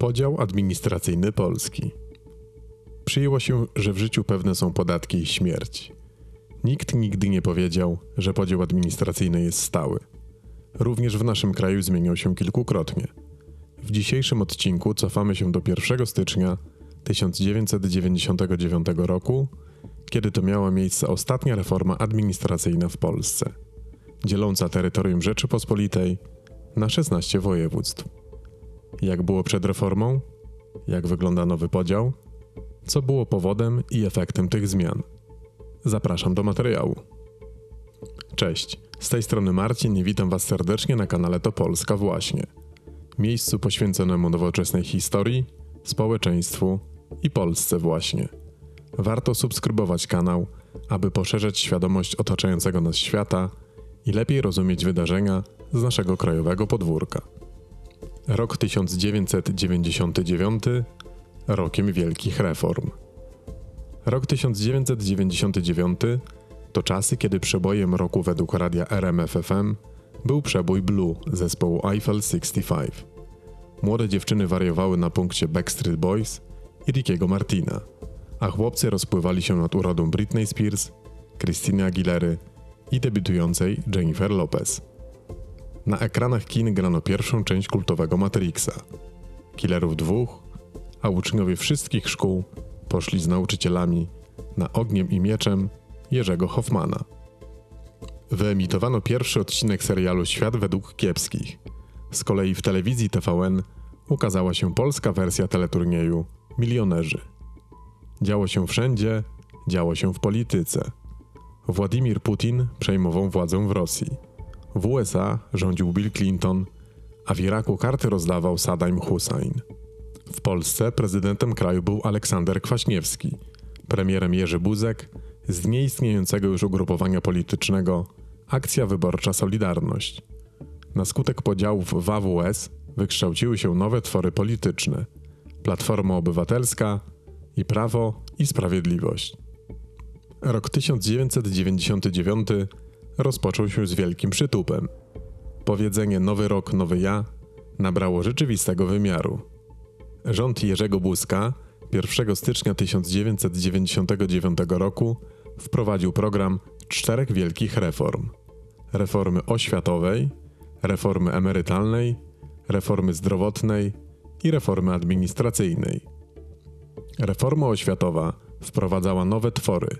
Podział administracyjny Polski. Przyjęło się, że w życiu pewne są podatki i śmierć. Nikt nigdy nie powiedział, że podział administracyjny jest stały. Również w naszym kraju zmieniał się kilkukrotnie. W dzisiejszym odcinku cofamy się do 1 stycznia 1999 roku, kiedy to miała miejsce ostatnia reforma administracyjna w Polsce, dzieląca terytorium Rzeczypospolitej na 16 województw. Jak było przed reformą? Jak wygląda nowy podział? Co było powodem i efektem tych zmian? Zapraszam do materiału. Cześć, z tej strony Marcin i witam Was serdecznie na kanale To Polska Właśnie. Miejscu poświęconemu nowoczesnej historii, społeczeństwu i Polsce właśnie. Warto subskrybować kanał, aby poszerzać świadomość otaczającego nas świata i lepiej rozumieć wydarzenia z naszego krajowego podwórka. Rok 1999 rokiem wielkich reform. Rok 1999 to czasy, kiedy przebojem roku według radia RMFFM był przebój Blue zespołu Eiffel 65. Młode dziewczyny wariowały na punkcie Backstreet Boys i Rickiego Martina, a chłopcy rozpływali się nad urodą Britney Spears, Christiny Aguilery i debiutującej Jennifer Lopez. Na ekranach kin grano pierwszą część kultowego Matrixa. Killerów dwóch, a uczniowie wszystkich szkół poszli z nauczycielami na ogniem i mieczem Jerzego Hoffmana. Wyemitowano pierwszy odcinek serialu Świat według kiepskich. Z kolei w telewizji TVN ukazała się polska wersja teleturnieju Milionerzy. Działo się wszędzie, działo się w polityce. Władimir Putin przejmował władzę w Rosji. W USA rządził Bill Clinton, a w Iraku karty rozdawał Saddam Hussein. W Polsce prezydentem kraju był Aleksander Kwaśniewski, premierem Jerzy Buzek z nieistniejącego już ugrupowania politycznego Akcja Wyborcza Solidarność. Na skutek podziałów w AWS wykształciły się nowe twory polityczne Platforma Obywatelska i Prawo i Sprawiedliwość. Rok 1999 rozpoczął się z wielkim przytupem. Powiedzenie Nowy Rok, Nowy Ja nabrało rzeczywistego wymiaru. Rząd Jerzego Buzka 1 stycznia 1999 roku wprowadził program czterech wielkich reform: reformy oświatowej, reformy emerytalnej, reformy zdrowotnej i reformy administracyjnej. Reforma oświatowa wprowadzała nowe twory,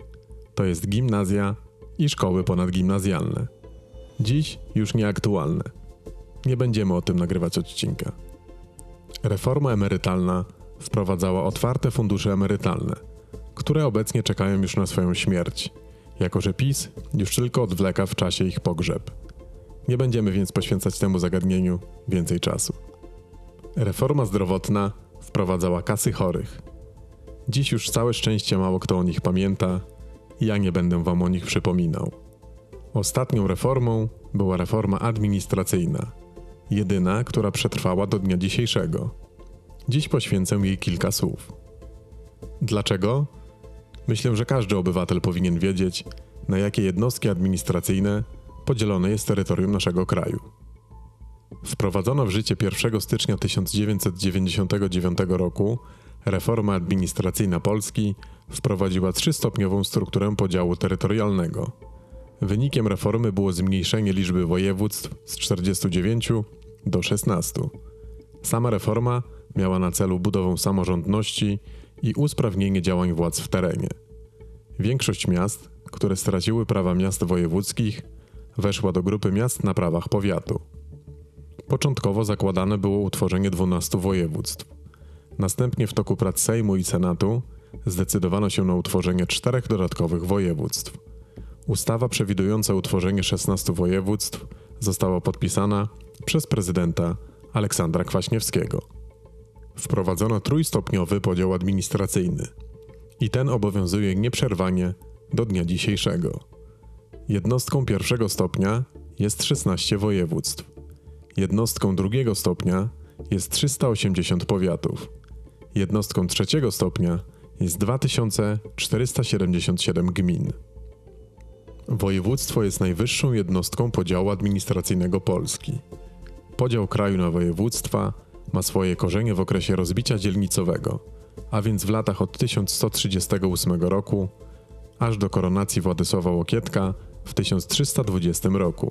to jest gimnazja i szkoły ponadgimnazjalne. Dziś już nieaktualne. Nie będziemy o tym nagrywać odcinka. Reforma emerytalna wprowadzała otwarte fundusze emerytalne, które obecnie czekają już na swoją śmierć, jako że PiS już tylko odwleka w czasie ich pogrzeb. Nie będziemy więc poświęcać temu zagadnieniu więcej czasu. Reforma zdrowotna wprowadzała kasy chorych. Dziś już całe szczęście mało kto o nich pamięta ja nie będę wam o nich przypominał. Ostatnią reformą była reforma administracyjna, jedyna, która przetrwała do dnia dzisiejszego. Dziś poświęcę jej kilka słów. Dlaczego? Myślę, że każdy obywatel powinien wiedzieć, na jakie jednostki administracyjne podzielone jest terytorium naszego kraju. Wprowadzono w życie 1 stycznia 1999 roku reforma administracyjna Polski wprowadziła trzystopniową strukturę podziału terytorialnego. Wynikiem reformy było zmniejszenie liczby województw z 49 do 16. Sama reforma miała na celu budowę samorządności i usprawnienie działań władz w terenie. Większość miast, które straciły prawa miast wojewódzkich, weszła do grupy miast na prawach powiatu. Początkowo zakładane było utworzenie 12 województw. Następnie w toku prac Sejmu i Senatu zdecydowano się na utworzenie czterech dodatkowych województw. Ustawa przewidująca utworzenie 16 województw została podpisana przez prezydenta Aleksandra Kwaśniewskiego. Wprowadzono trójstopniowy podział administracyjny i ten obowiązuje nieprzerwanie do dnia dzisiejszego. Jednostką pierwszego stopnia jest 16 województw. Jednostką drugiego stopnia jest 380 powiatów. Jednostką trzeciego stopnia jest 2477 gmin. Województwo jest najwyższą jednostką podziału administracyjnego Polski. Podział kraju na województwa ma swoje korzenie w okresie rozbicia dzielnicowego, a więc w latach od 1138 roku aż do koronacji Władysława Łokietka w 1320 roku.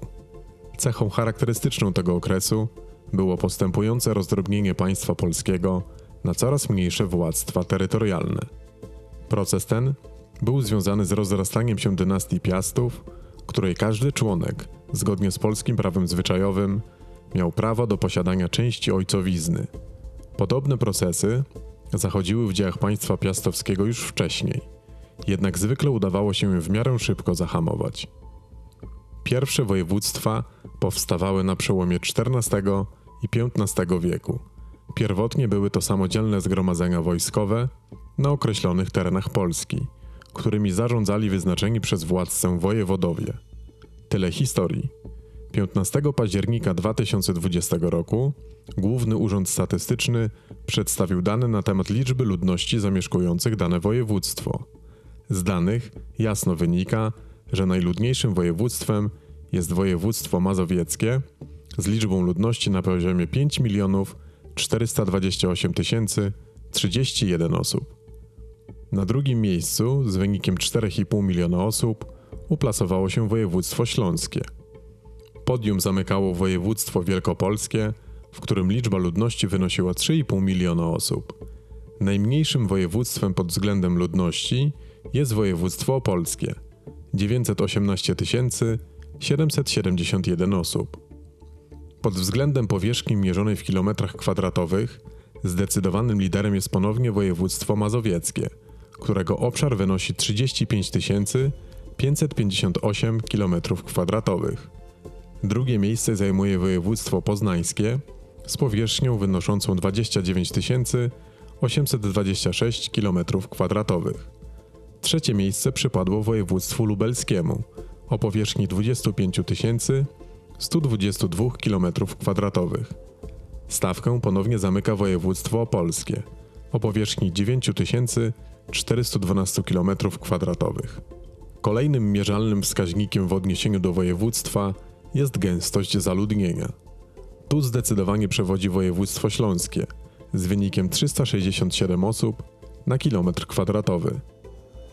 Cechą charakterystyczną tego okresu było postępujące rozdrobnienie państwa polskiego na coraz mniejsze władztwa terytorialne. Proces ten był związany z rozrastaniem się dynastii Piastów, której każdy członek, zgodnie z polskim prawem zwyczajowym, miał prawo do posiadania części ojcowizny. Podobne procesy zachodziły w dziejach państwa piastowskiego już wcześniej, jednak zwykle udawało się je w miarę szybko zahamować. Pierwsze województwa powstawały na przełomie XIV i XV wieku. Pierwotnie były to samodzielne zgromadzenia wojskowe na określonych terenach Polski, którymi zarządzali wyznaczeni przez władcę wojewodowie. Tyle historii. 15 października 2020 roku Główny Urząd Statystyczny przedstawił dane na temat liczby ludności zamieszkujących dane województwo. Z danych jasno wynika, że najludniejszym województwem jest województwo mazowieckie z liczbą ludności na poziomie 5 milionów 428 031 osób. Na drugim miejscu z wynikiem 4,5 miliona osób uplasowało się województwo śląskie. Podium zamykało województwo wielkopolskie, w którym liczba ludności wynosiła 3,5 miliona osób. Najmniejszym województwem pod względem ludności jest województwo opolskie 918 771 osób. Pod względem powierzchni mierzonej w kilometrach kwadratowych zdecydowanym liderem jest ponownie województwo mazowieckie, którego obszar wynosi 35 558 km2. Drugie miejsce zajmuje województwo poznańskie z powierzchnią wynoszącą 29 826 km2. Trzecie miejsce przypadło województwu lubelskiemu o powierzchni 25 122 km2. Stawkę ponownie zamyka województwo opolskie o powierzchni 9412 km2. Kolejnym mierzalnym wskaźnikiem w odniesieniu do województwa jest gęstość zaludnienia. Tu zdecydowanie przewodzi województwo śląskie z wynikiem 367 osób na kilometr kwadratowy.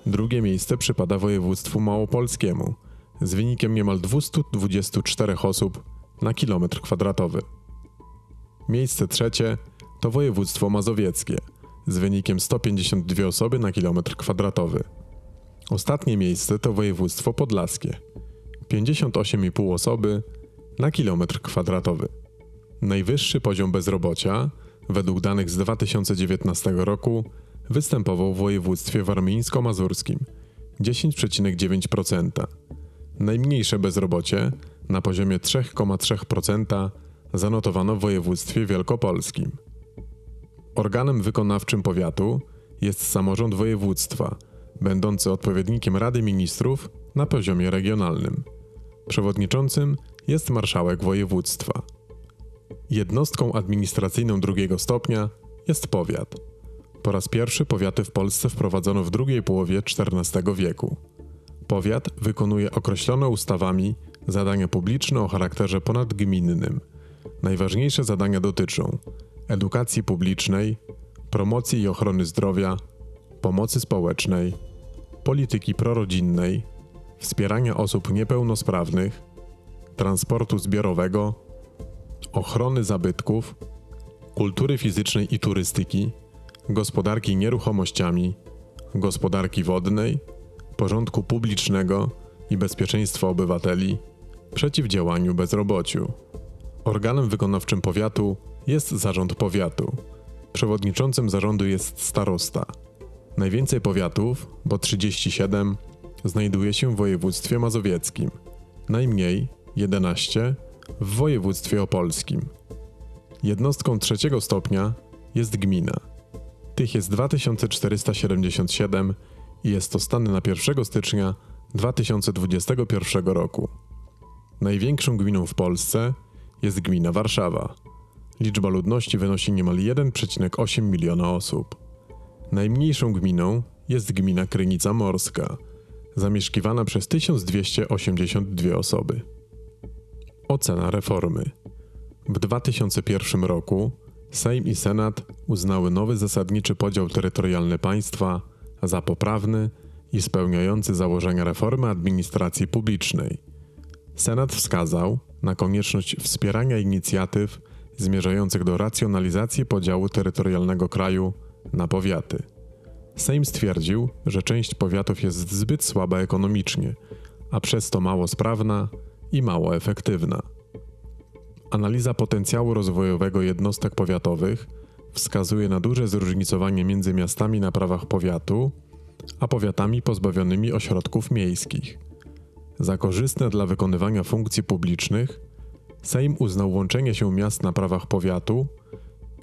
Drugie miejsce przypada województwu małopolskiemu z wynikiem niemal 224 osób na kilometr kwadratowy. Miejsce trzecie to województwo mazowieckie z wynikiem 152 osoby na kilometr kwadratowy. Ostatnie miejsce to województwo podlaskie 58,5 osoby na kilometr kwadratowy. Najwyższy poziom bezrobocia, według danych z 2019 roku, występował w województwie warmińsko-mazurskim 10,9%. Najmniejsze bezrobocie na poziomie 3,3% zanotowano w województwie wielkopolskim. Organem wykonawczym powiatu jest samorząd województwa, będący odpowiednikiem Rady Ministrów na poziomie regionalnym. Przewodniczącym jest marszałek województwa. Jednostką administracyjną drugiego stopnia jest powiat. Po raz pierwszy powiaty w Polsce wprowadzono w drugiej połowie XIV wieku. Powiat wykonuje określone ustawami zadania publiczne o charakterze ponadgminnym. Najważniejsze zadania dotyczą edukacji publicznej, promocji i ochrony zdrowia, pomocy społecznej, polityki prorodzinnej, wspierania osób niepełnosprawnych, transportu zbiorowego, ochrony zabytków, kultury fizycznej i turystyki, gospodarki nieruchomościami, gospodarki wodnej, porządku publicznego i bezpieczeństwa obywateli, przeciwdziałaniu bezrobociu. Organem wykonawczym powiatu jest zarząd powiatu. Przewodniczącym zarządu jest starosta. Najwięcej powiatów, bo 37, znajduje się w województwie mazowieckim, najmniej 11 w województwie opolskim. Jednostką trzeciego stopnia jest gmina. Tych jest 2477 i jest to stan na 1 stycznia 2021 roku. Największą gminą w Polsce jest gmina Warszawa. Liczba ludności wynosi niemal 1,8 miliona osób. Najmniejszą gminą jest gmina Krynica Morska, zamieszkiwana przez 1282 osoby. Ocena reformy. W 2001 roku Sejm i Senat uznały nowy zasadniczy podział terytorialny państwa za poprawny i spełniający założenia reformy administracji publicznej. Senat wskazał na konieczność wspierania inicjatyw zmierzających do racjonalizacji podziału terytorialnego kraju na powiaty. Sejm stwierdził, że część powiatów jest zbyt słaba ekonomicznie, a przez to mało sprawna i mało efektywna. Analiza potencjału rozwojowego jednostek powiatowych wskazuje na duże zróżnicowanie między miastami na prawach powiatu, a powiatami pozbawionymi ośrodków miejskich. Za korzystne dla wykonywania funkcji publicznych Sejm uznał łączenie się miast na prawach powiatu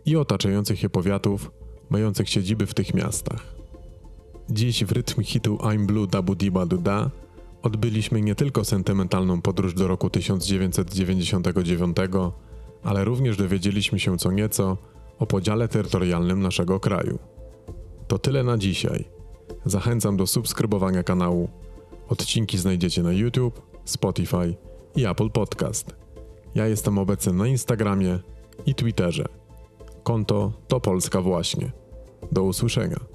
i otaczających je powiatów mających siedziby w tych miastach. Dziś w rytm hitu I'm Blue Dabu Diba Duda odbyliśmy nie tylko sentymentalną podróż do roku 1999, ale również dowiedzieliśmy się co nieco o podziale terytorialnym naszego kraju. To tyle na dzisiaj. Zachęcam do subskrybowania kanału. Odcinki znajdziecie na YouTube, Spotify i Apple Podcast. Ja jestem obecny na Instagramie i Twitterze. Konto to Polska właśnie. Do usłyszenia.